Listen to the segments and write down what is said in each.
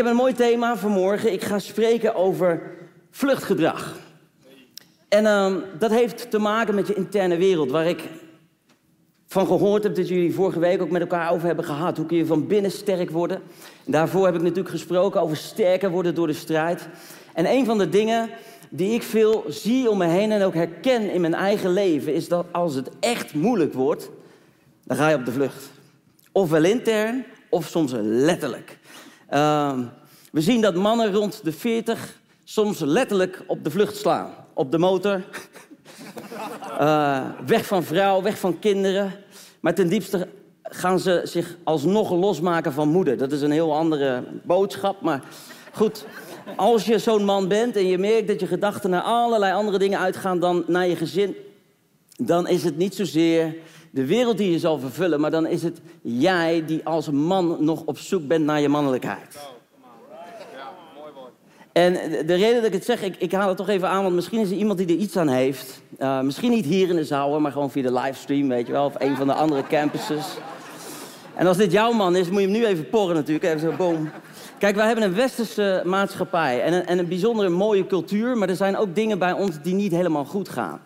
heb een mooi thema vanmorgen. Ik ga spreken over vluchtgedrag. En ehm, dat heeft te maken met je interne wereld, waar ik van gehoord heb dat jullie vorige week ook met elkaar over hebben gehad. Hoe kun je van binnen sterk worden? daarvoor heb ik natuurlijk gesproken over sterker worden door de strijd. En een van de dingen die ik veel zie om me heen en ook herken in mijn eigen leven, is dat als het echt moeilijk wordt, dan ga je op de vlucht. Ofwel intern, of soms letterlijk. Ehm, we zien dat mannen rond de 40 soms letterlijk op de vlucht slaan. Op de motor. uh, weg van vrouw, weg van kinderen. Maar ten diepste gaan ze zich alsnog losmaken van moeder. Dat is een heel andere boodschap, maar goed. Als je zo'n man bent en je merkt dat je gedachten naar allerlei andere dingen uitgaan dan naar je gezin, dan is het niet zozeer de wereld die je zal vervullen, maar dan is het jij die als man nog op zoek bent naar je mannelijkheid. En de reden dat ik het zeg, ik, ik haal het toch even aan, want misschien is er iemand die er iets aan heeft. Uh, misschien niet hier in de zaal, maar gewoon via de livestream, weet je wel, of een van de andere campuses. En als dit jouw man is, moet je hem nu even porren natuurlijk, even zo boom. Kijk, wij hebben een westerse maatschappij en een, en een bijzondere mooie cultuur, maar er zijn ook dingen bij ons die niet helemaal goed gaan.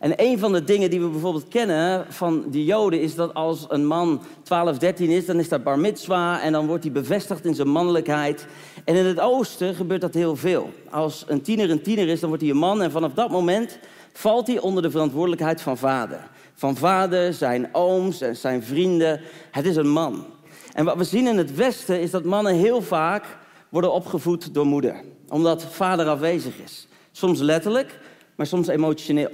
En een van de dingen die we bijvoorbeeld kennen van de Joden is dat als een man 12, 13 is, dan is dat bar mitzwa en dan wordt hij bevestigd in zijn mannelijkheid. En in het oosten gebeurt dat heel veel. Als een tiener een tiener is, dan wordt hij een man en vanaf dat moment valt hij onder de verantwoordelijkheid van vader. Van vader, zijn ooms en zijn vrienden. Het is een man. En wat we zien in het Westen is dat mannen heel vaak worden opgevoed door moeder. Omdat vader afwezig is. Soms letterlijk, maar soms emotioneel.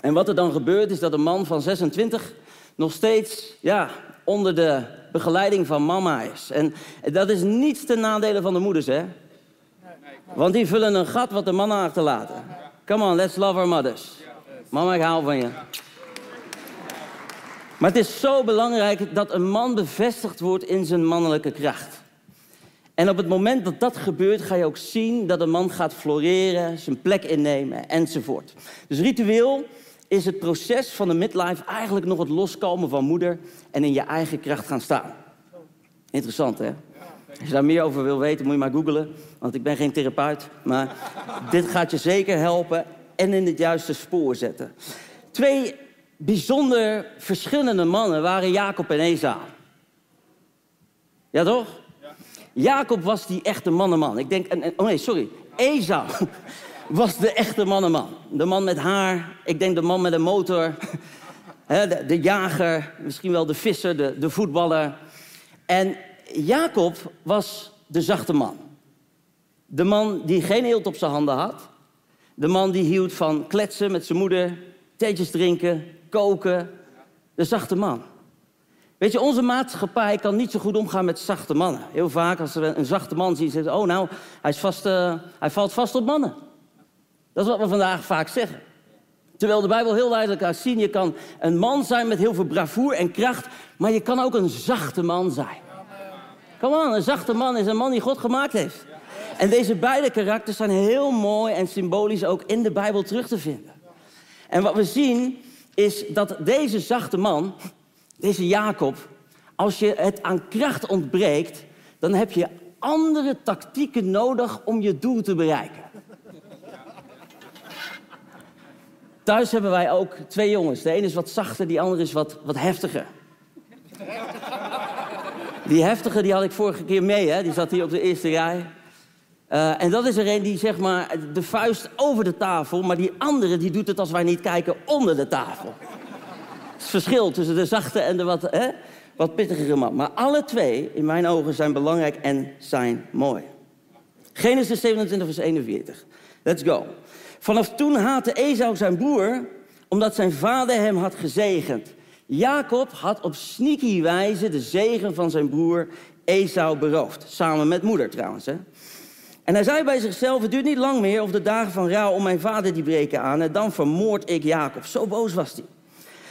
En wat er dan gebeurt is dat een man van 26 nog steeds ja, onder de begeleiding van mama is. En dat is niets ten nadele van de moeders, hè? Want die vullen een gat wat de mannen achterlaten. Come on, let's love our mothers. Mama, ik hou van je. Maar het is zo belangrijk dat een man bevestigd wordt in zijn mannelijke kracht. En op het moment dat dat gebeurt, ga je ook zien dat een man gaat floreren, zijn plek innemen enzovoort. Dus ritueel is het proces van de midlife eigenlijk nog het loskomen van moeder en in je eigen kracht gaan staan. Interessant, hè? Als je daar meer over wil weten, moet je maar googlen. Want ik ben geen therapeut. Maar dit gaat je zeker helpen en in het juiste spoor zetten. Twee bijzonder verschillende mannen waren Jacob en Esau. Ja, toch? Jacob was die echte mannenman. Ik denk, oh nee, sorry. Esau was de echte mannenman. De man met haar, ik denk de man met een motor. de, de, jager, misschien wel de visser, de, de voetballer. En Jacob was de zachte man. De man die geen eelt op zijn handen had. De man die hield van kletsen met zijn moeder, theetjes drinken, koken. De zachte man. Weet je, onze maatschappij kan niet zo goed omgaan met zachte mannen. Heel vaak als er een zachte man ziet, zeggen ze... oh nou, hij, is vast, uh, hij valt vast op mannen. Dat is wat we vandaag vaak zeggen. Terwijl de Bijbel heel duidelijk laat zien... je kan een man zijn met heel veel bravoer en kracht... maar je kan ook een zachte man zijn. Kom aan, een zachte man is een man die God gemaakt heeft. En deze beide karakters zijn heel mooi en symbolisch ook in de Bijbel terug te vinden. En wat we zien is dat deze zachte man, deze Jacob, als je het aan kracht ontbreekt, dan heb je andere tactieken nodig om je doel te bereiken. Thuis hebben wij ook twee jongens. De ene is wat zachter, die andere is wat, wat heftiger. Die heftige die had ik vorige keer mee, hè? die zat hier op de eerste rij. Uh, en dat is er een die zeg maar de vuist over de tafel, maar die andere die doet het als wij niet kijken onder de tafel. Het verschil tussen de zachte en de wat, hè, wat pittigere man. Maar alle twee, in mijn ogen, zijn belangrijk en zijn mooi. Genesis 27, vers 41. Let's go. Vanaf toen haatte Esau zijn broer, omdat zijn vader hem had gezegend. Jacob had op sneaky wijze de zegen van zijn broer Esau beroofd. Samen met moeder trouwens. Hè? En hij zei bij zichzelf, het duurt niet lang meer of de dagen van rouw om mijn vader die breken aan. En dan vermoord ik Jacob. Zo boos was hij.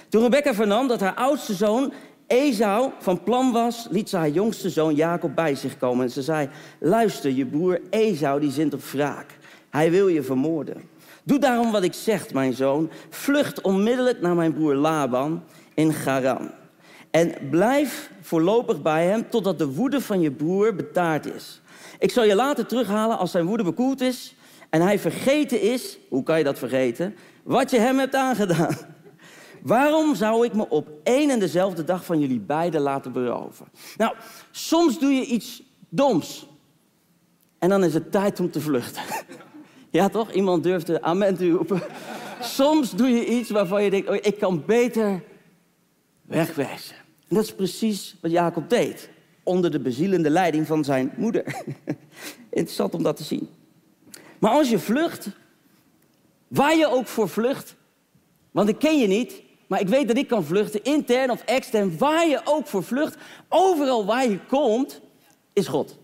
Toen Rebecca vernam dat haar oudste zoon Esau van plan was, liet ze haar jongste zoon Jacob bij zich komen. En ze zei, luister, je broer Esau die zint op wraak. Hij wil je vermoorden. Doe daarom wat ik zeg, mijn zoon. Vlucht onmiddellijk naar mijn broer Laban in Garan. En blijf voorlopig bij hem totdat de woede van je broer betaard is. Ik zal je later terughalen als zijn woede bekoeld is en hij vergeten is, hoe kan je dat vergeten, wat je hem hebt aangedaan. Waarom zou ik me op één en dezelfde dag van jullie beiden laten beroven? Nou, soms doe je iets doms. En dan is het tijd om te vluchten. Ja, toch? Iemand durft amen te roepen. Soms doe je iets waarvan je denkt, oh, ik kan beter wegwijzen. En dat is precies wat Jacob deed. Onder de bezielende leiding van zijn moeder. Interessant om dat te zien. Maar als je vlucht, waar je ook voor vlucht, want ik ken je niet, maar ik weet dat ik kan vluchten, intern of extern, waar je ook voor vlucht, overal waar je komt, is God.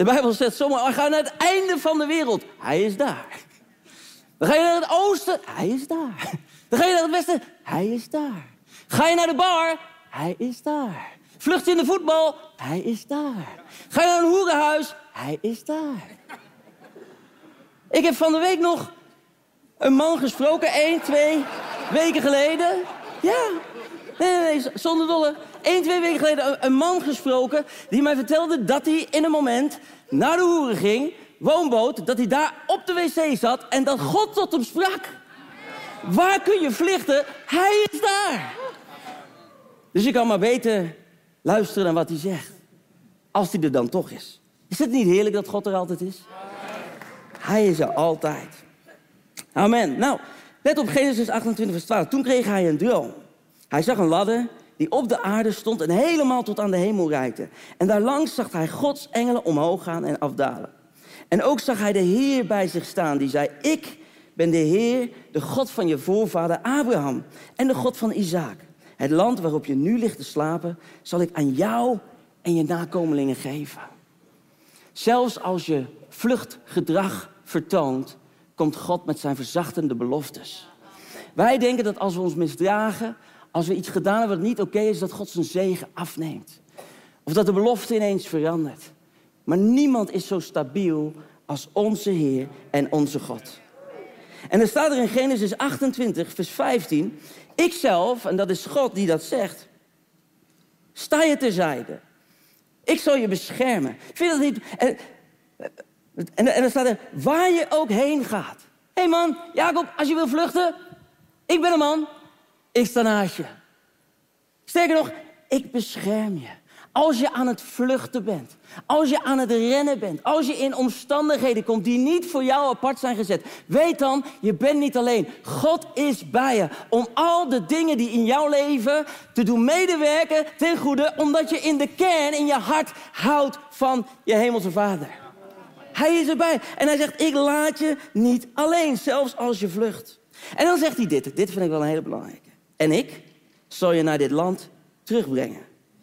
De Bijbel zegt zomaar, ga naar het einde van de wereld. Hij is daar. Dan ga je naar het oosten, hij is daar. Dan ga je naar het westen, hij is daar. Ga je naar de bar, hij is daar. Vlucht in de voetbal, hij is daar. Ga je naar een hoerenhuis, hij is daar. Ik heb van de week nog een man gesproken, één, twee weken geleden. Ja, nee, nee zonder dolle. Eén, twee weken geleden een man gesproken die mij vertelde dat hij in een moment naar de hoeren ging, woonboot, dat hij daar op de wc zat en dat God tot hem sprak. Waar kun je vlichten? Hij is daar. Dus je kan maar beter luisteren naar wat hij zegt. Als hij er dan toch is. Is het niet heerlijk dat God er altijd is? Hij is er altijd. Amen. Nou, let op Genesis 28, vers 12. Toen kreeg hij een droom. Hij zag een ladder die op de aarde stond en helemaal tot aan de hemel reikte. En daarlangs zag hij Gods engelen omhoog gaan en afdalen. En ook zag hij de Heer bij zich staan, die zei: Ik ben de Heer, de God van je voorvader Abraham en de God van Isaac. Het land waarop je nu ligt te slapen, zal ik aan jou en je nakomelingen geven. Zelfs als je vluchtgedrag vertoont, komt God met zijn verzachtende beloftes. Wij denken dat als we ons misdragen, als we iets gedaan hebben wat niet oké is, dat God zijn zegen afneemt. Of dat de belofte ineens verandert. Maar niemand is zo stabiel als onze Heer en onze God. En er staat er in Genesis 28, vers 15. Ikzelf, en dat is God die dat zegt, sta je terzijde. Ik zal je beschermen. Vind dat. En, en, en dan staat er, waar je ook heen gaat. Hé hey man, Jacob, als je wil vluchten, ik ben een man, ik sta naast je. Sterker nog, ik bescherm je. Als je aan het vluchten bent, als je aan het rennen bent, als je in omstandigheden komt die niet voor jou apart zijn gezet, weet dan, je bent niet alleen. God is bij je om al de dingen die in jouw leven te doen medewerken ten goede, omdat je in de kern, in je hart houdt van je hemelse Vader. Hij is erbij en hij zegt, ik laat je niet alleen, zelfs als je vlucht. En dan zegt hij dit, dit vind ik wel een hele belangrijke. En ik zal je naar dit land terugbrengen.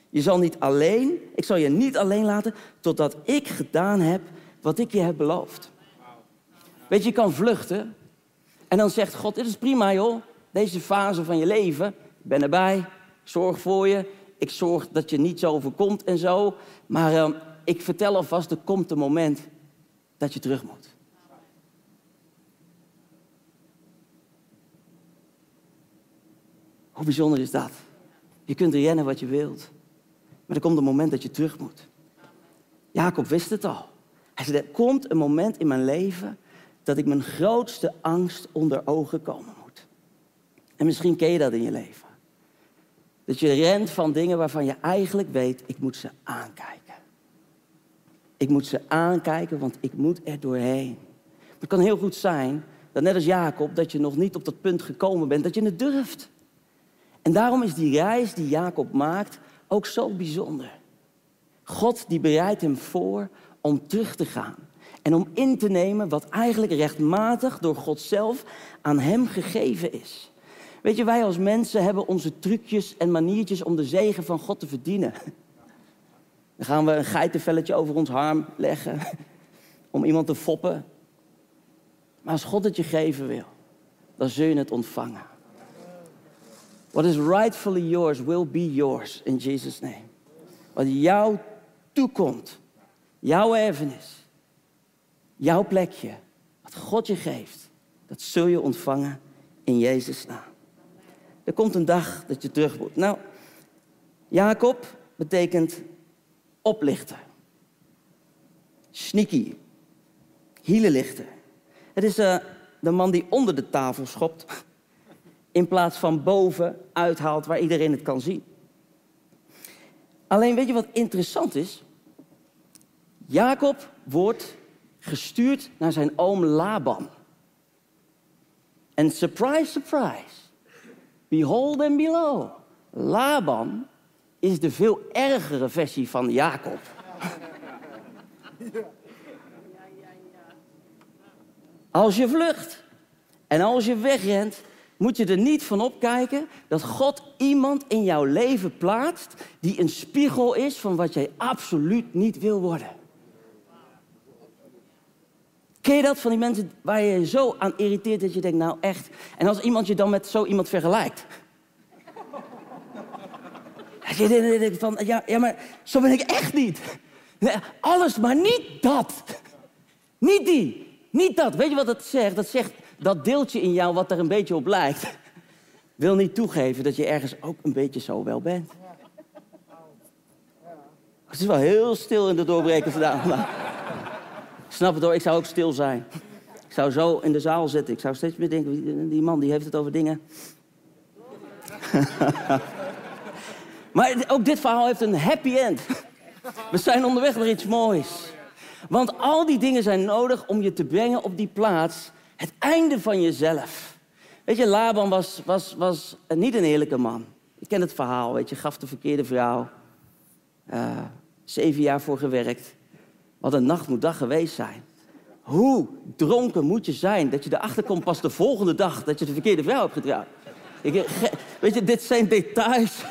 Je zal niet alleen, ik zal je niet alleen laten totdat ik gedaan heb wat ik je heb beloofd. Weet je, je kan vluchten en dan zegt God, dit is prima joh, deze fase van je leven, ik ben erbij, zorg voor je, ik zorg dat je niet zo overkomt en zo. Maar uh, ik vertel alvast, er komt een moment dat je terug moet. Hoe bijzonder is dat? Je kunt rennen wat je wilt. Maar er komt een moment dat je terug moet. Jacob wist het al. Hij zei, er komt een moment in mijn leven dat ik mijn grootste angst onder ogen komen moet. En misschien ken je dat in je leven. Dat je rent van dingen waarvan je eigenlijk weet, ik moet ze aankijken. Ik moet ze aankijken, want ik moet er doorheen. Het kan heel goed zijn dat net als Jacob, dat je nog niet op dat punt gekomen bent, dat je het durft. En daarom is die reis die Jacob maakt ook zo bijzonder. God die bereidt hem voor om terug te gaan. En om in te nemen wat eigenlijk rechtmatig door God zelf aan hem gegeven is. Weet je, wij als mensen hebben onze trucjes en maniertjes om de zegen van God te verdienen. Dan gaan we een geitenvelletje over ons arm leggen om iemand te foppen. Maar als God het je geven wil, dan zul je het ontvangen. What is rightfully yours will be yours in Jesus' name. Wat jou toekomt, jouw erfenis, jouw plekje, wat God je geeft, dat zul je ontvangen in Jezus' naam. Er komt een dag dat je terug moet. Nou, Jacob betekent oplichter. Sneaky. Hielenlichter. Het is uh, de man die onder de tafel schopt. In plaats van boven uithaalt waar iedereen het kan zien. Alleen weet je wat interessant is? Jacob wordt gestuurd naar zijn oom Laban. En surprise, surprise. Behold and below. Laban is de veel ergere versie van Jacob. Als je vlucht en als je wegrent, moet je er niet van opkijken dat God iemand in jouw leven plaatst die een spiegel is van wat jij absoluut niet wil worden. Ken je dat van die mensen waar je je zo aan irriteert dat je denkt, nou echt. En als iemand je dan met zo iemand vergelijkt. Je denkt van, ja, ja, maar zo ben ik echt niet. Alles, maar niet dat. Niet die. Niet dat. Weet je wat dat zegt? Dat zegt dat deeltje in jou wat er een beetje op lijkt. Wil niet toegeven dat je ergens ook een beetje zo wel bent. Het is wel heel stil in de doorbreken vandaag. snap het hoor, ik zou ook stil zijn. Ik zou zo in de zaal zitten. Ik zou steeds meer denken, die man die heeft het over dingen. maar ook dit verhaal heeft een happy end. We zijn onderweg naar iets moois. Want al die dingen zijn nodig om je te brengen op die plaats. Het einde van jezelf. Weet je, Laban was, was, was niet een eerlijke man. Ik ken het verhaal, weet je. Gaf de verkeerde vrouw. Uh, zeven jaar voor gewerkt. Wat een nacht moet dag geweest zijn. Hoe dronken moet je zijn dat je erachter komt pas de volgende dag dat je de verkeerde vrouw hebt getrouwd? Ik, weet je, dit zijn details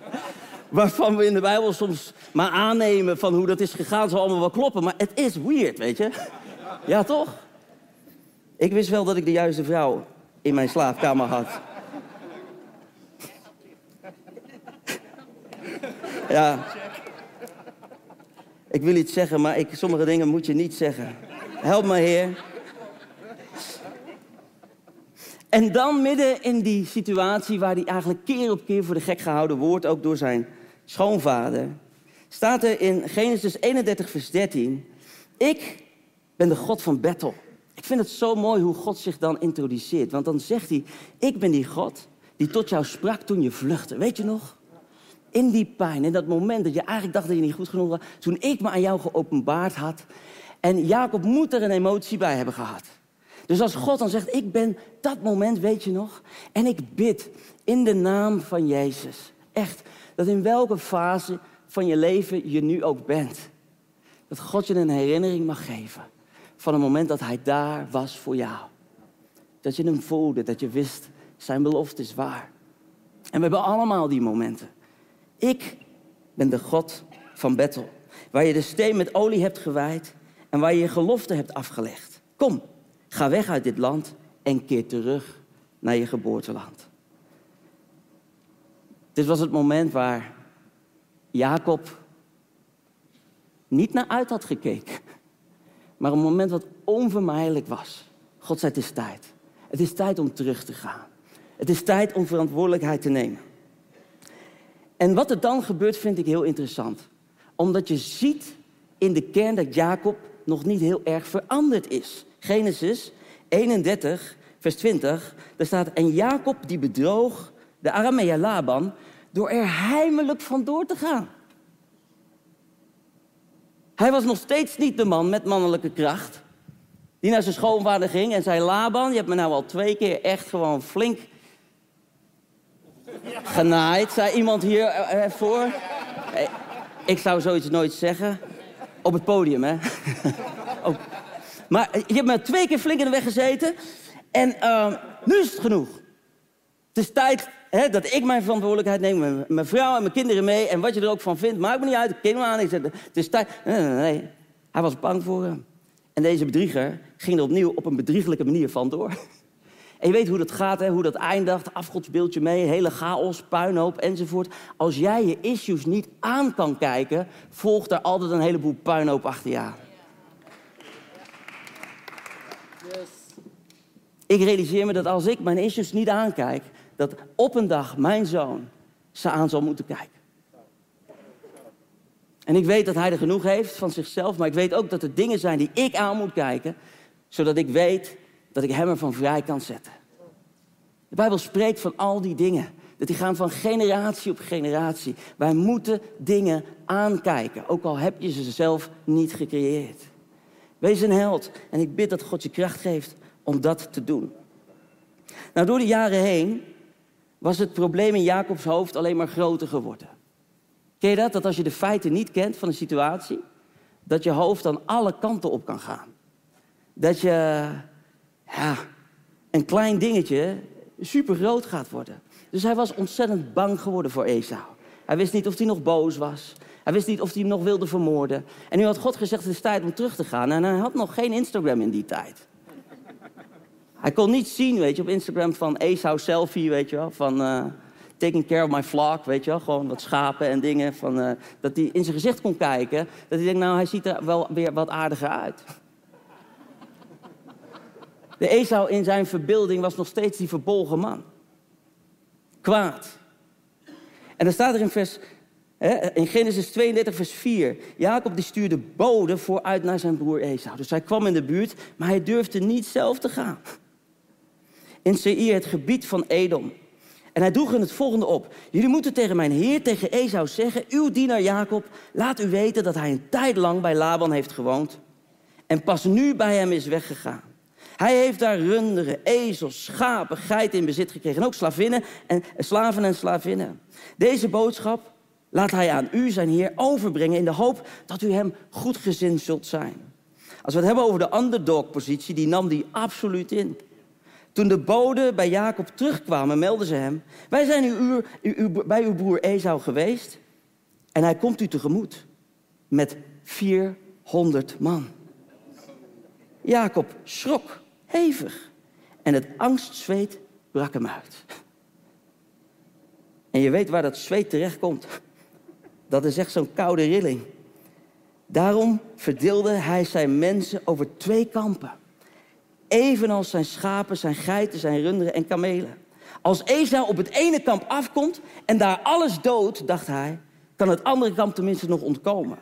waarvan we in de Bijbel soms maar aannemen van hoe dat is gegaan, zal allemaal wel kloppen. Maar het is weird, weet je? Ja, toch? Ik wist wel dat ik de juiste vrouw in mijn slaapkamer had. Ja. Ik wil iets zeggen, maar ik, sommige dingen moet je niet zeggen. Help me, Heer. En dan midden in die situatie waar hij eigenlijk keer op keer voor de gek gehouden wordt, ook door zijn schoonvader, staat er in Genesis 31, vers 13: Ik ben de God van Bethel. Ik vind het zo mooi hoe God zich dan introduceert. Want dan zegt hij: Ik ben die God die tot jou sprak toen je vluchtte. Weet je nog? In die pijn, in dat moment dat je eigenlijk dacht dat je niet goed genoeg was. Toen ik me aan jou geopenbaard had. En Jacob moet er een emotie bij hebben gehad. Dus als God dan zegt: Ik ben dat moment, weet je nog? En ik bid in de naam van Jezus. Echt, dat in welke fase van je leven je nu ook bent. Dat God je een herinnering mag geven van het moment dat Hij daar was voor jou. Dat je hem voelde, dat je wist, zijn belofte is waar. En we hebben allemaal die momenten. Ik ben de God van Bethel, waar je de steen met olie hebt gewijd en waar je je gelofte hebt afgelegd. Kom, ga weg uit dit land en keer terug naar je geboorteland. Dit was het moment waar Jacob niet naar uit had gekeken. Maar een moment wat onvermijdelijk was. God zei, het is tijd. Het is tijd om terug te gaan. Het is tijd om verantwoordelijkheid te nemen. En wat er dan gebeurt, vind ik heel interessant. Omdat je ziet in de kern dat Jacob nog niet heel erg veranderd is. Genesis 31, vers 20, daar staat... En Jacob die bedroog de Arameer Laban door er heimelijk vandoor te gaan. Hij was nog steeds niet de man met mannelijke kracht. Die naar zijn schoonvader ging en zei: Laban, je hebt me nou al twee keer echt gewoon flink genaaid. Zei iemand hier uh, voor? ik zou zoiets nooit zeggen. Op het podium, hè? Maar je hebt me twee keer flink in de weg gezeten. En uh, nu is het genoeg. Het is tijd hè, dat ik mijn verantwoordelijkheid neem. Mijn vrouw en mijn kinderen mee. En wat je er ook van vindt, maakt me niet uit. Ik ken hem aan. Ik zeg, het is tijd. Nee, nee, nee. Hij was bang voor hem. En deze bedrieger ging er opnieuw op een bedriegelijke manier vandoor. En je weet hoe dat gaat, hè? hoe dat eindigt. Afgodsbeeldje mee, hele chaos, puinhoop enzovoort. Als jij je issues niet aan kan kijken, volgt er altijd een heleboel puinhoop achter je aan. Ik realiseer me dat als ik mijn issues niet aankijk, dat op een dag mijn zoon ze aan zal moeten kijken. En ik weet dat hij er genoeg heeft van zichzelf, maar ik weet ook dat er dingen zijn die ik aan moet kijken, zodat ik weet dat ik hem ervan vrij kan zetten. De Bijbel spreekt van al die dingen. Dat die gaan van generatie op generatie. Wij moeten dingen aankijken, ook al heb je ze zelf niet gecreëerd. Wees een held en ik bid dat God je kracht geeft om dat te doen. Nou, door de jaren heen was het probleem in Jacobs hoofd alleen maar groter geworden. Ken je dat? Dat als je de feiten niet kent van een situatie, dat je hoofd dan alle kanten op kan gaan. Dat je, ja, een klein dingetje super groot gaat worden. Dus hij was ontzettend bang geworden voor Esau. Hij wist niet of hij nog boos was. Hij wist niet of hij hem nog wilde vermoorden. En nu had God gezegd, het is tijd om terug te gaan. En hij had nog geen Instagram in die tijd. Hij kon niet zien, weet je, op Instagram van Esau selfie, weet je wel. Van uh, taking care of my flock, weet je wel. Gewoon wat schapen en dingen. Van, uh, dat hij in zijn gezicht kon kijken. Dat hij denkt, nou, hij ziet er wel weer wat aardiger uit. De Esau in zijn verbeelding was nog steeds die verbolgen man. Kwaad. En dan staat er in, vers, in Genesis 32, vers 4. Jacob die stuurde boden vooruit naar zijn broer Esau. Dus hij kwam in de buurt, maar hij durfde niet zelf te gaan. In Seir, het gebied van Edom. En hij droeg hen het volgende op. Jullie moeten tegen mijn heer, tegen Esau zeggen... uw dienaar Jacob, laat u weten dat hij een tijd lang bij Laban heeft gewoond... en pas nu bij hem is weggegaan. Hij heeft daar runderen, ezels, schapen, geiten in bezit gekregen. En ook slavinnen en, slaven en slavinnen. Deze boodschap laat hij aan u, zijn Heer, overbrengen... in de hoop dat u hem goedgezind zult zijn. Als we het hebben over de underdog-positie, die nam die absoluut in. Toen de boden bij Jacob terugkwamen, meldden ze hem... wij zijn u, u, bij uw broer Esau geweest... en hij komt u tegemoet met 400 man. Jacob schrok hevig. En het angstzweet brak hem uit. En je weet waar dat zweet terechtkomt. Dat is echt zo'n koude rilling. Daarom verdeelde hij zijn mensen over twee kampen. Evenals zijn schapen, zijn geiten, zijn runderen en kamelen. Als Esau op het ene kamp afkomt en daar alles doodt, dacht hij, kan het andere kamp tenminste nog ontkomen.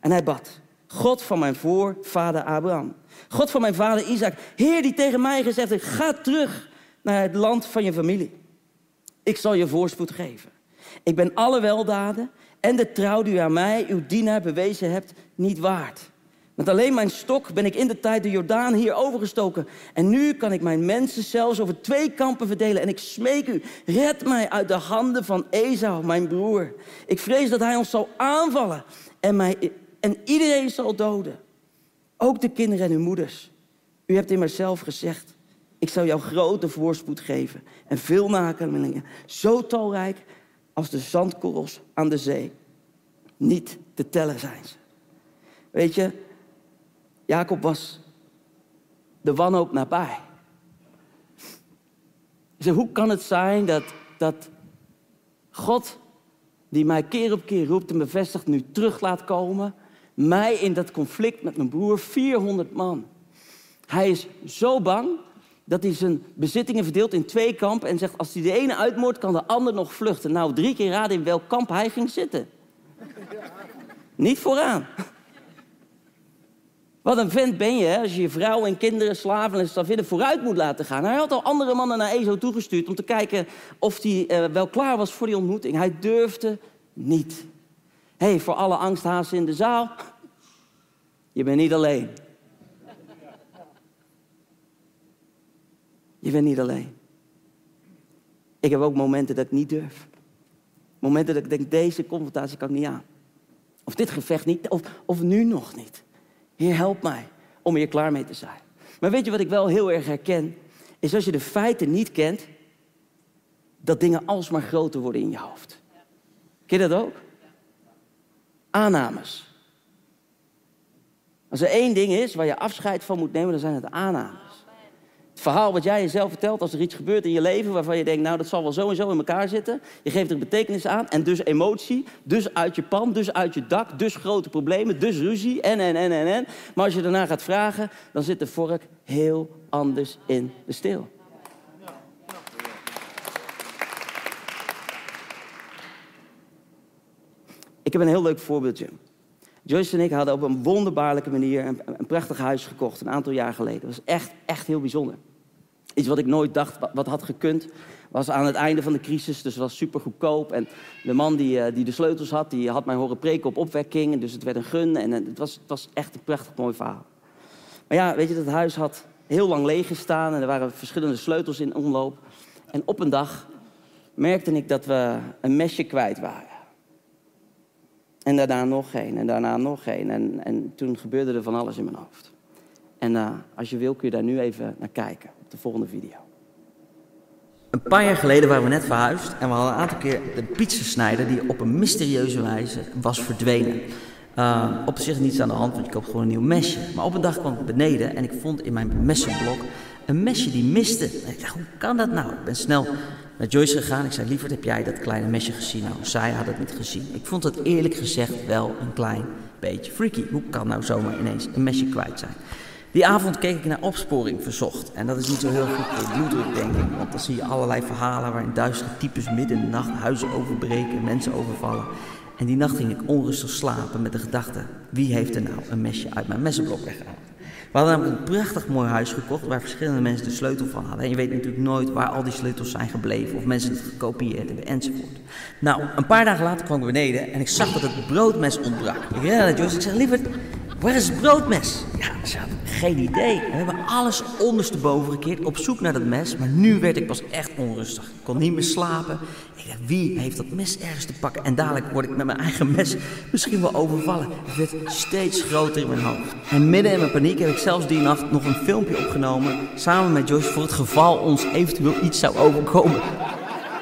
En hij bad, God van mijn voorvader Abraham, God van mijn vader Isaac, Heer die tegen mij gezegd heeft, ga terug naar het land van je familie. Ik zal je voorspoed geven. Ik ben alle weldaden en de trouw die u aan mij, uw dienaar, bewezen hebt, niet waard. Met alleen mijn stok ben ik in de tijd de Jordaan hier overgestoken. En nu kan ik mijn mensen zelfs over twee kampen verdelen. En ik smeek u, red mij uit de handen van Esau, mijn broer. Ik vrees dat hij ons zal aanvallen en, mij, en iedereen zal doden. Ook de kinderen en hun moeders. U hebt immers zelf gezegd, ik zal jou grote voorspoed geven. En veel nakomelingen, zo talrijk als de zandkorrels aan de zee. Niet te tellen zijn ze. Weet je, Jacob was de wanhoop nabij. Zeg, hoe kan het zijn dat, dat God, die mij keer op keer roept en bevestigt, nu terug laat komen, mij in dat conflict met mijn broer, 400 man. Hij is zo bang dat hij zijn bezittingen verdeelt in twee kampen en zegt, als hij de ene uitmoordt, kan de ander nog vluchten. Nou, drie keer raden in welk kamp hij ging zitten. Niet vooraan. Wat een vent ben je, als je je vrouw en kinderen, slaven en slavinnen vooruit moet laten gaan. Hij had al andere mannen naar Ezo toegestuurd om te kijken of hij uh, wel klaar was voor die ontmoeting. Hij durfde niet. Hé, hey, voor alle angsthazen in de zaal, je bent niet alleen. Je bent niet alleen. Ik heb ook momenten dat ik niet durf. Momenten dat ik denk, deze confrontatie kan ik niet aan. Of dit gevecht niet, of, of nu nog niet. Heer, help mij om hier klaar mee te zijn. Maar weet je wat ik wel heel erg herken? Is als je de feiten niet kent, dat dingen alsmaar groter worden in je hoofd. Ken je dat ook? Aannames. Als er één ding is waar je afscheid van moet nemen, dan zijn het aannames. Het verhaal wat jij jezelf vertelt als er iets gebeurt in je leven waarvan je denkt, nou dat zal wel zo en zo in elkaar zitten. Je geeft er betekenis aan en dus emotie, dus uit je pan, dus uit je dak, dus grote problemen, dus ruzie en en en en en. Maar als je daarna gaat vragen, dan zit de vork heel anders in de steel. Ik heb een heel leuk voorbeeldje. Joyce en ik hadden op een wonderbaarlijke manier een, een prachtig huis gekocht een aantal jaar geleden. Dat was echt, echt heel bijzonder. Iets wat ik nooit dacht wat had gekund, was aan het einde van de crisis, dus het was super goedkoop. En de man die, eh, die de sleutels had, die had mij horen preken op opwekking. Dus het werd een gun en het was, het was echt een prachtig mooi verhaal. Maar ja, weet je, dat huis had heel lang leeg gestaan en er waren verschillende sleutels in omloop. En op een dag merkte ik dat we een mesje kwijt waren. En daarna nog geen, en daarna nog geen. En, en toen gebeurde er van alles in mijn hoofd. En uh, als je wil kun je daar nu even naar kijken, de volgende video. Een paar jaar geleden waren we net verhuisd en we hadden een aantal keer de pizzasnijder die op een mysterieuze wijze was verdwenen. Uh, op zich niets aan de hand, want je koopt gewoon een nieuw mesje. Maar op een dag kwam ik beneden en ik vond in mijn messenblok een mesje die miste. Ik dacht, hoe kan dat nou? Ik ben snel naar Joyce gegaan. Ik zei, lieverd, heb jij dat kleine mesje gezien? Nou, zij had het niet gezien. Ik vond het eerlijk gezegd wel een klein beetje freaky. Hoe kan nou zomaar ineens een mesje kwijt zijn? Die avond keek ik naar opsporing verzocht. En dat is niet zo heel goed voor bloeddruk, denk ik. Want dan zie je allerlei verhalen waarin duistere types midden in de nacht huizen overbreken, mensen overvallen. En die nacht ging ik onrustig slapen met de gedachte: wie heeft er nou een mesje uit mijn messenblok weggehaald? We hadden namelijk een prachtig mooi huis gekocht waar verschillende mensen de sleutel van hadden. En je weet natuurlijk nooit waar al die sleutels zijn gebleven of mensen het gekopieerd hebben enzovoort. Nou, een paar dagen later kwam ik beneden en ik zag dat het broodmes ontbrak. Ik rende naar en ik zei, lieverd, waar is het broodmes? Ja, ze had geen idee. We hebben alles ondersteboven gekeerd op zoek naar dat mes. Maar nu werd ik pas echt onrustig. Ik kon niet meer slapen. Ik dacht, wie heeft dat mes ergens te pakken? En dadelijk word ik met mijn eigen mes misschien wel overvallen. Het werd steeds groter in mijn hoofd. En midden in mijn paniek heb ik zelfs die nacht nog een filmpje opgenomen. Samen met Joyce voor het geval ons eventueel iets zou overkomen.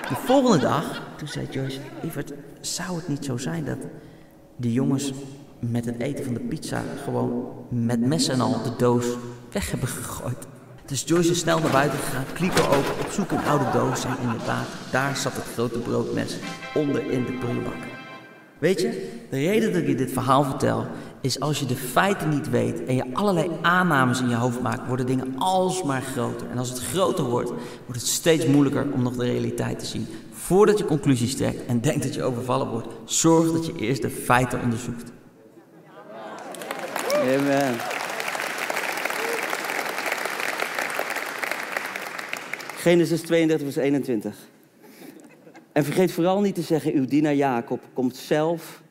De volgende dag, toen zei Joyce, lieverd, zou het niet zo zijn dat die jongens met het eten van de pizza gewoon met mes en al de doos weg hebben gegooid. Dus Joyce is snel naar buiten gegaan, klieken open, op zoek een oude doos. En inderdaad, daar zat het grote broodmes onder in de prullenbak. Weet je, de reden dat ik dit verhaal vertel, is als je de feiten niet weet en je allerlei aannames in je hoofd maakt, worden dingen alsmaar groter. En als het groter wordt, wordt het steeds moeilijker om nog de realiteit te zien. Voordat je conclusies trekt en denkt dat je overvallen wordt, zorg dat je eerst de feiten onderzoekt. Amen. Genesis 32, vers 21. En vergeet vooral niet te zeggen, uw dienaar Jacob komt zelf,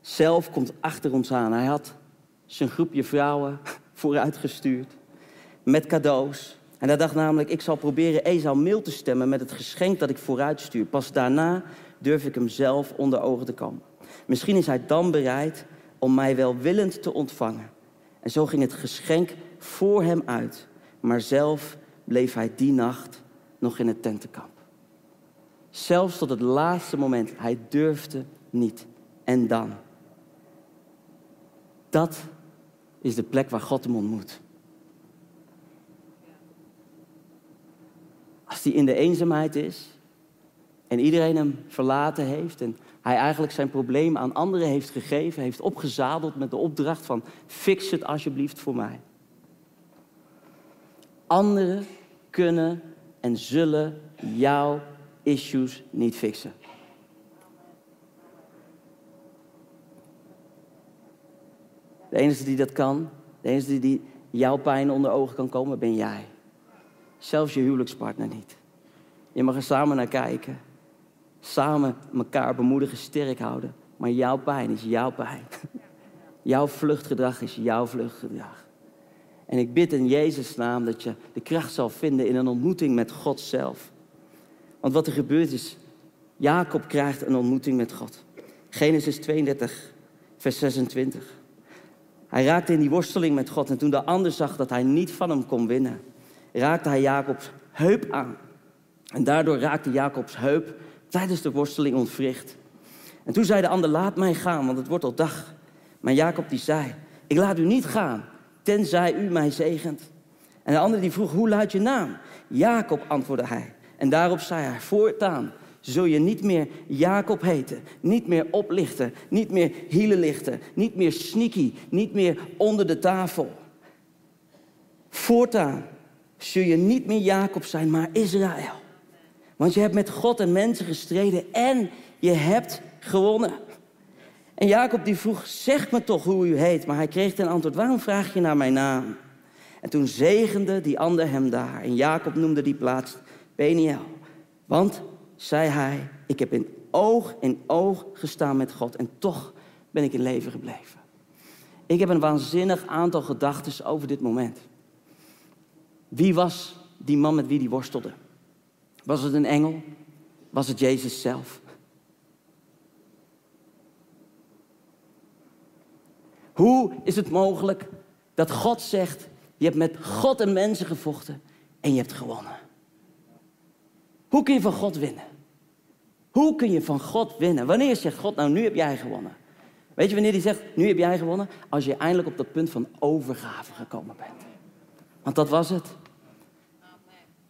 zelf komt achter ons aan. Hij had zijn groepje vrouwen vooruitgestuurd met cadeaus. En hij dacht namelijk, ik zal proberen Esau mail te stemmen met het geschenk dat ik vooruit stuur. Pas daarna durf ik hem zelf onder ogen te komen. Misschien is hij dan bereid om mij welwillend te ontvangen. En zo ging het geschenk voor hem uit. Maar zelf bleef hij die nacht nog in het tentenkamp. Zelfs tot het laatste moment. Hij durfde niet. En dan. Dat is de plek waar God hem ontmoet. Als hij in de eenzaamheid is en iedereen hem verlaten heeft en hij eigenlijk zijn probleem aan anderen heeft gegeven, heeft opgezadeld met de opdracht van fix het alsjeblieft voor mij. Anderen kunnen en zullen jouw issues niet fixen. De enige die dat kan, de enige die jouw pijn onder ogen kan komen, ben jij. Zelfs je huwelijkspartner niet. Je mag er samen naar kijken samen elkaar bemoedigen, sterk houden. Maar jouw pijn is jouw pijn. Jouw vluchtgedrag is jouw vluchtgedrag. En ik bid in Jezus' naam dat je de kracht zal vinden in een ontmoeting met God zelf. Want wat er gebeurt is, Jacob krijgt een ontmoeting met God. Genesis 32, vers 26. Hij raakte in die worsteling met God en toen de ander zag dat hij niet van hem kon winnen, raakte hij Jacobs heup aan. En daardoor raakte Jacobs heup tijdens de worsteling ontwricht. En toen zei de ander, laat mij gaan, want het wordt al dag. Maar Jacob die zei, ik laat u niet gaan, tenzij u mij zegent. En de ander die vroeg, hoe luidt je naam? Jacob, antwoordde hij. En daarop zei hij, voortaan zul je niet meer Jacob heten, niet meer oplichten, niet meer hielen lichten, niet meer sneaky, niet meer onder de tafel. Voortaan zul je niet meer Jacob zijn, maar Israël. Want je hebt met God en mensen gestreden en je hebt gewonnen. En Jacob die vroeg, zeg me toch hoe u heet. Maar hij kreeg ten antwoord, waarom vraag je naar mijn naam? En toen zegende die ander hem daar. En Jacob noemde die plaats Peniel. Want, zei hij, ik heb in oog in oog gestaan met God. En toch ben ik in leven gebleven. Ik heb een waanzinnig aantal gedachten over dit moment. Wie was die man met wie die worstelde? Was het een engel? Was het Jezus zelf? Hoe is het mogelijk dat God zegt: Je hebt met God en mensen gevochten en je hebt gewonnen? Hoe kun je van God winnen? Hoe kun je van God winnen? Wanneer zegt God, nou nu heb jij gewonnen? Weet je wanneer hij zegt, nu heb jij gewonnen? Als je eindelijk op dat punt van overgave gekomen bent. Want dat was het.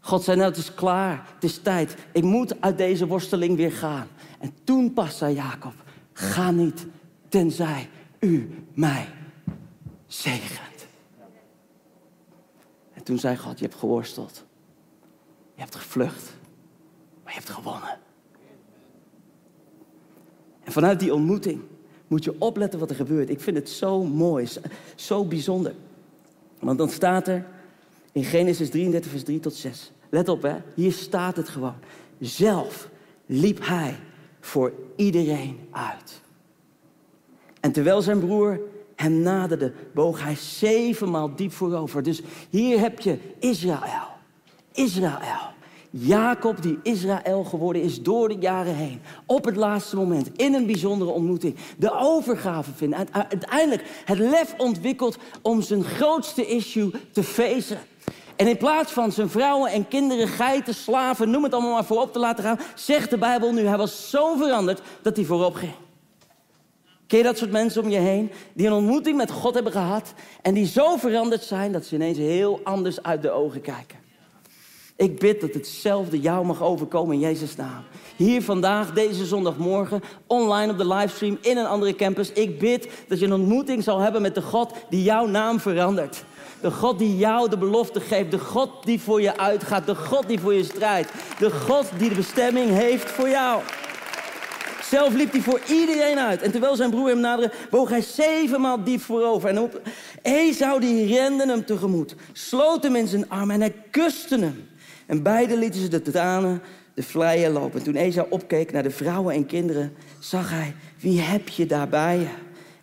God zei, nou het is klaar, het is tijd. Ik moet uit deze worsteling weer gaan. En toen pas zei Jacob, ga niet, tenzij u mij zegent. En toen zei God, je hebt geworsteld. Je hebt gevlucht, maar je hebt gewonnen. En vanuit die ontmoeting moet je opletten wat er gebeurt. Ik vind het zo mooi, zo bijzonder. Want dan staat er in Genesis 33, vers 3 tot 6. Let op, hè. Hier staat het gewoon. Zelf liep hij voor iedereen uit. En terwijl zijn broer hem naderde, boog hij zevenmaal diep voorover. Dus hier heb je Israël. Israël. Jacob, die Israël geworden is door de jaren heen. Op het laatste moment, in een bijzondere ontmoeting. De overgave vinden. Uiteindelijk het lef ontwikkeld om zijn grootste issue te feesten. En in plaats van zijn vrouwen en kinderen, geiten, slaven, noem het allemaal maar voorop te laten gaan, zegt de Bijbel nu, hij was zo veranderd dat hij voorop ging. Ken je dat soort mensen om je heen? Die een ontmoeting met God hebben gehad. En die zo veranderd zijn dat ze ineens heel anders uit de ogen kijken. Ik bid dat hetzelfde jou mag overkomen in Jezus' naam. Hier vandaag, deze zondagmorgen, online op de livestream in een andere campus. Ik bid dat je een ontmoeting zal hebben met de God die jouw naam verandert. De God die jou de belofte geeft. De God die voor je uitgaat. De God die voor je strijdt. De God die de bestemming heeft voor jou. Zelf liep hij voor iedereen uit. En terwijl zijn broer hem naderde, boog hij zevenmaal diep voorover. En op Esau rende hem tegemoet. Sloot hem in zijn armen en hij kuste hem. En beiden lieten ze de tranen de vleien lopen. En toen Esau opkeek naar de vrouwen en kinderen, zag hij, wie heb je daarbij?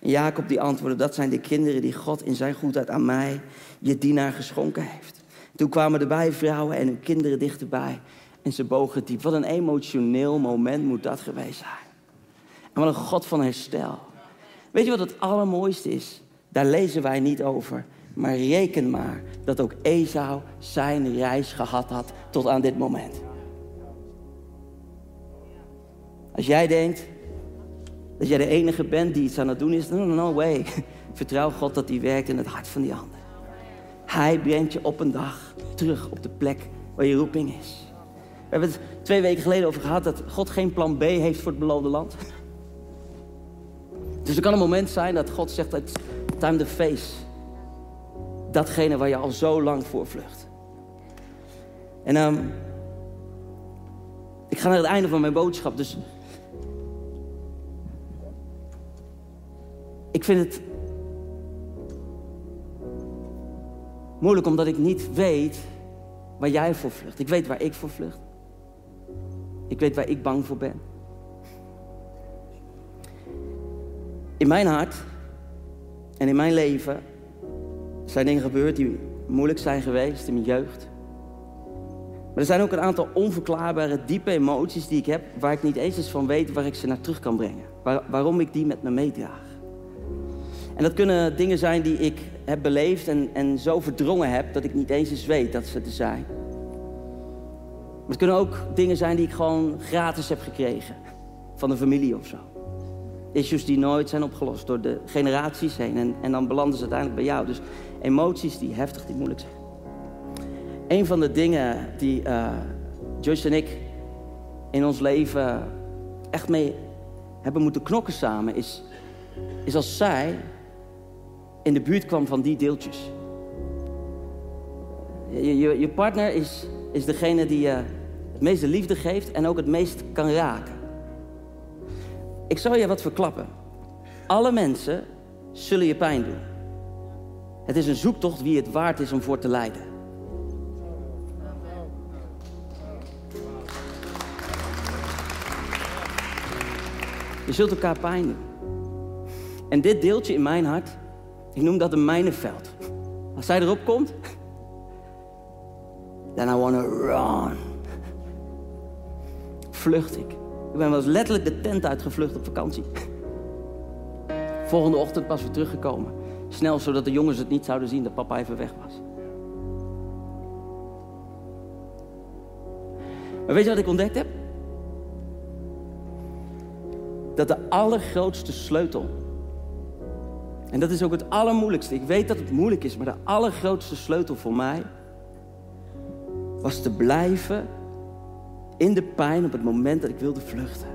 En Jacob die antwoordde, dat zijn de kinderen die God in zijn goedheid aan mij, je dienaar, geschonken heeft. Toen kwamen de bijvrouwen en hun kinderen dichterbij. En ze bogen diep. Wat een emotioneel moment moet dat geweest zijn. En wat een God van herstel. Weet je wat het allermooiste is? Daar lezen wij niet over. Maar reken maar dat ook Esau zijn reis gehad had tot aan dit moment. Als jij denkt dat jij de enige bent die iets aan het doen is, no, no way. Vertrouw God dat hij werkt in het hart van die ander. Hij brengt je op een dag terug op de plek waar je roeping is. We hebben het twee weken geleden over gehad dat God geen plan B heeft voor het beloofde land. Dus er kan een moment zijn dat God zegt, it's time to face. Datgene waar je al zo lang voor vlucht. En um, ik ga naar het einde van mijn boodschap, dus ik vind het moeilijk omdat ik niet weet waar jij voor vlucht. Ik weet waar ik voor vlucht. Ik weet waar ik bang voor ben. In mijn hart en in mijn leven zijn dingen gebeurd die moeilijk zijn geweest in mijn jeugd. Maar er zijn ook een aantal onverklaarbare, diepe emoties die ik heb... waar ik niet eens eens van weet waar ik ze naar terug kan brengen. waarom ik die met me meedraag. En dat kunnen dingen zijn die ik heb beleefd en, en zo verdrongen heb... dat ik niet eens eens weet dat ze er zijn. Maar het kunnen ook dingen zijn die ik gewoon gratis heb gekregen. Van een familie of zo issues die nooit zijn opgelost door de generaties heen. En, en dan belanden ze uiteindelijk bij jou. Dus emoties die heftig, die moeilijk zijn. Een van de dingen die uh, Joyce en ik in ons leven echt mee hebben moeten knokken samen, is, is als zij in de buurt kwam van die deeltjes. Je, je, je partner is, is degene die je het meeste liefde geeft en ook het meest kan raken. Ik zal je wat verklappen. alle mensen zullen je pijn doen. Het is een zoektocht wie het waard is om voor te lijden. Je zult elkaar pijn doen. En dit deeltje in mijn hart, ik noem dat een mijnenveld. Als zij erop komt, then I want to run. Vlucht ik. Ik ben wel letterlijk de tent uitgevlucht op vakantie. Volgende ochtend pas weer teruggekomen. Snel, zodat de jongens het niet zouden zien dat papa even weg was. Maar weet je wat ik ontdekt heb? Dat de allergrootste sleutel. En dat is ook het allermoeilijkste. Ik weet dat het moeilijk is, maar de allergrootste sleutel voor mij was te blijven in de pijn op het moment dat ik wilde vluchten.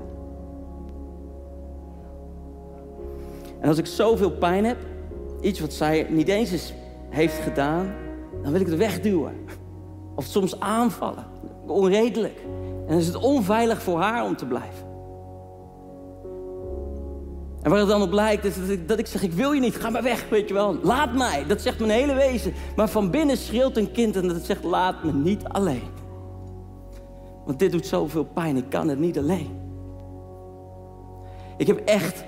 En als ik zoveel pijn heb, iets wat zij niet eens heeft gedaan, dan wil ik het wegduwen. Of soms aanvallen. Onredelijk. En dan is het onveilig voor haar om te blijven. En waar het dan op lijkt, is dat ik, zeg, ik wil je niet, ga maar weg, weet je wel. Laat mij, dat zegt mijn hele wezen. Maar van binnen schreeuwt een kind en dat zegt, laat me niet alleen. Want dit doet zoveel pijn, ik kan het niet alleen. Ik heb echt,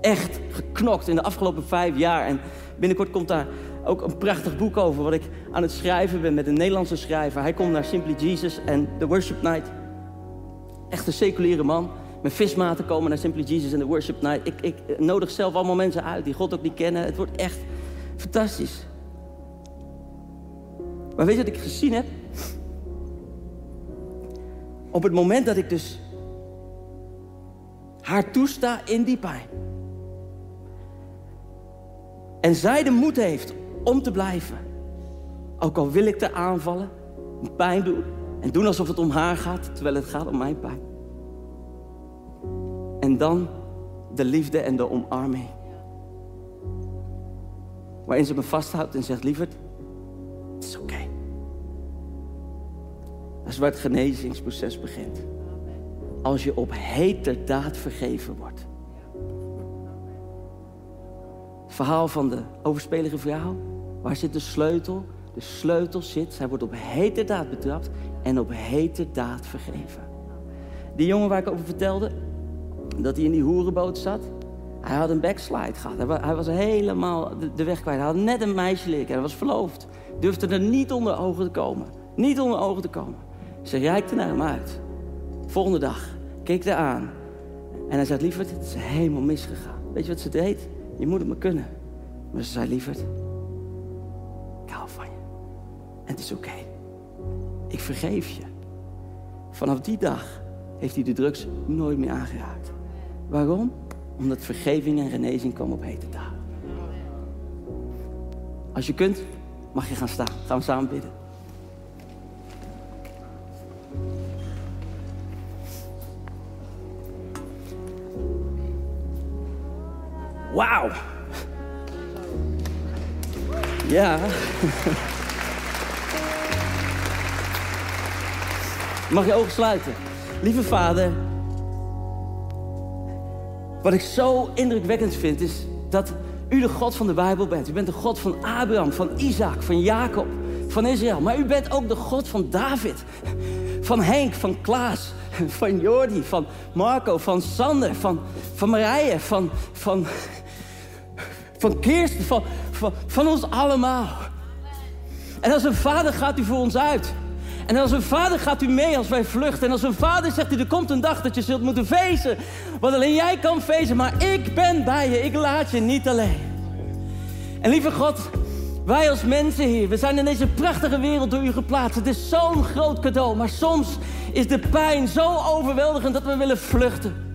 echt geknokt in de afgelopen vijf jaar. En binnenkort komt daar ook een prachtig boek over... wat ik aan het schrijven ben met een Nederlandse schrijver. Hij komt naar Simply Jesus en The Worship Night. Echt een seculiere man. Mijn vismaten komen naar Simply Jesus en The Worship Night. Ik, ik nodig zelf allemaal mensen uit die God ook niet kennen. Het wordt echt fantastisch. Maar weet je wat ik gezien heb? Op het moment dat ik dus haar toesta in die pijn. En zij de moed heeft om te blijven. Ook al wil ik te aanvallen, pijn doen. En doen alsof het om haar gaat, terwijl het gaat om mijn pijn. En dan de liefde en de omarming. Waarin ze me vasthoudt en zegt, lieverd, het is oké. Dat is waar het genezingsproces begint. Als je op heterdaad vergeven wordt. Het verhaal van de overspelige vrouw. Waar zit de sleutel? De sleutel zit, zij wordt op heterdaad betrapt en op heterdaad vergeven. Die jongen waar ik over vertelde, dat hij in die hoerenboot zat. Hij had een backslide gehad. Hij was helemaal de weg kwijt. Hij had net een meisje leren Hij was verloofd. Durfde er niet onder ogen te komen. Niet onder ogen te komen. Ze reikte naar hem uit. Volgende dag keek hij aan. En hij zei, lieverd, het is helemaal misgegaan. Weet je wat ze deed? Je moet het me kunnen. Maar ze zei, lieverd, ik hou van je. En het is oké. Ik vergeef je. Vanaf die dag heeft hij de drugs nooit meer aangeraakt. Waarom? Omdat vergeving en genezing komen op hete dagen. Als je kunt, mag je gaan staan. Gaan we samen bidden. Wauw. Ja. Mag je ogen sluiten? Lieve vader, wat ik zo indrukwekkend vind is dat u de God van de Bijbel bent. U bent de God van Abraham, van Isaac, van Jacob, van Israël. Maar u bent ook de God van David, van Henk, van Klaas, van Jordi, van Marco, van Sander, van, van Marije, van, van, van Kirsten, van, van, van ons allemaal. En als een vader gaat u voor ons uit. En als een vader gaat u mee als wij vluchten. En als een vader zegt u, er komt een dag dat je zult moeten feesten. Want alleen jij kan feesten, maar ik ben bij je. Ik laat je niet alleen. En lieve God, wij als mensen hier, we zijn in deze prachtige wereld door u geplaatst. Het is zo'n groot cadeau. Maar soms is de pijn zo overweldigend dat we willen vluchten.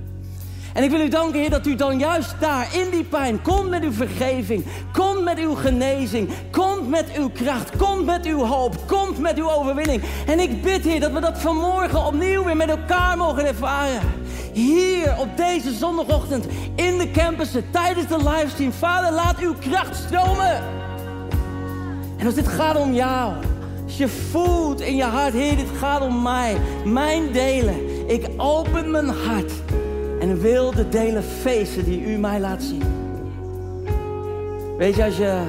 En ik wil u danken, Heer, dat u dan juist daar in die pijn komt met uw vergeving. Komt met uw genezing. Komt met uw kracht. Komt met uw hoop. Komt met uw overwinning. En ik bid, Heer, dat we dat vanmorgen opnieuw weer met elkaar mogen ervaren. Hier op deze zondagochtend in de campussen tijdens de livestream. Vader, laat uw kracht stromen. En als dit gaat om jou. Als je voelt in je hart, Heer, dit gaat om mij. Mijn delen. Ik open mijn hart. En wil de delen feesten die u mij laat zien. Weet je, als je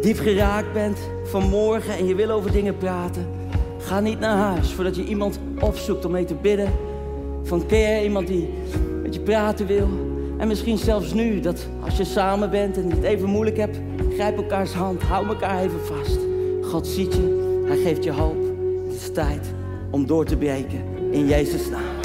diep geraakt bent vanmorgen en je wil over dingen praten, ga niet naar huis voordat je iemand opzoekt om mee te bidden. Van je iemand die met je praten wil? En misschien zelfs nu, dat als je samen bent en het even moeilijk hebt, grijp elkaars hand, hou elkaar even vast. God ziet je, hij geeft je hoop. Het is tijd om door te breken in Jezus' naam.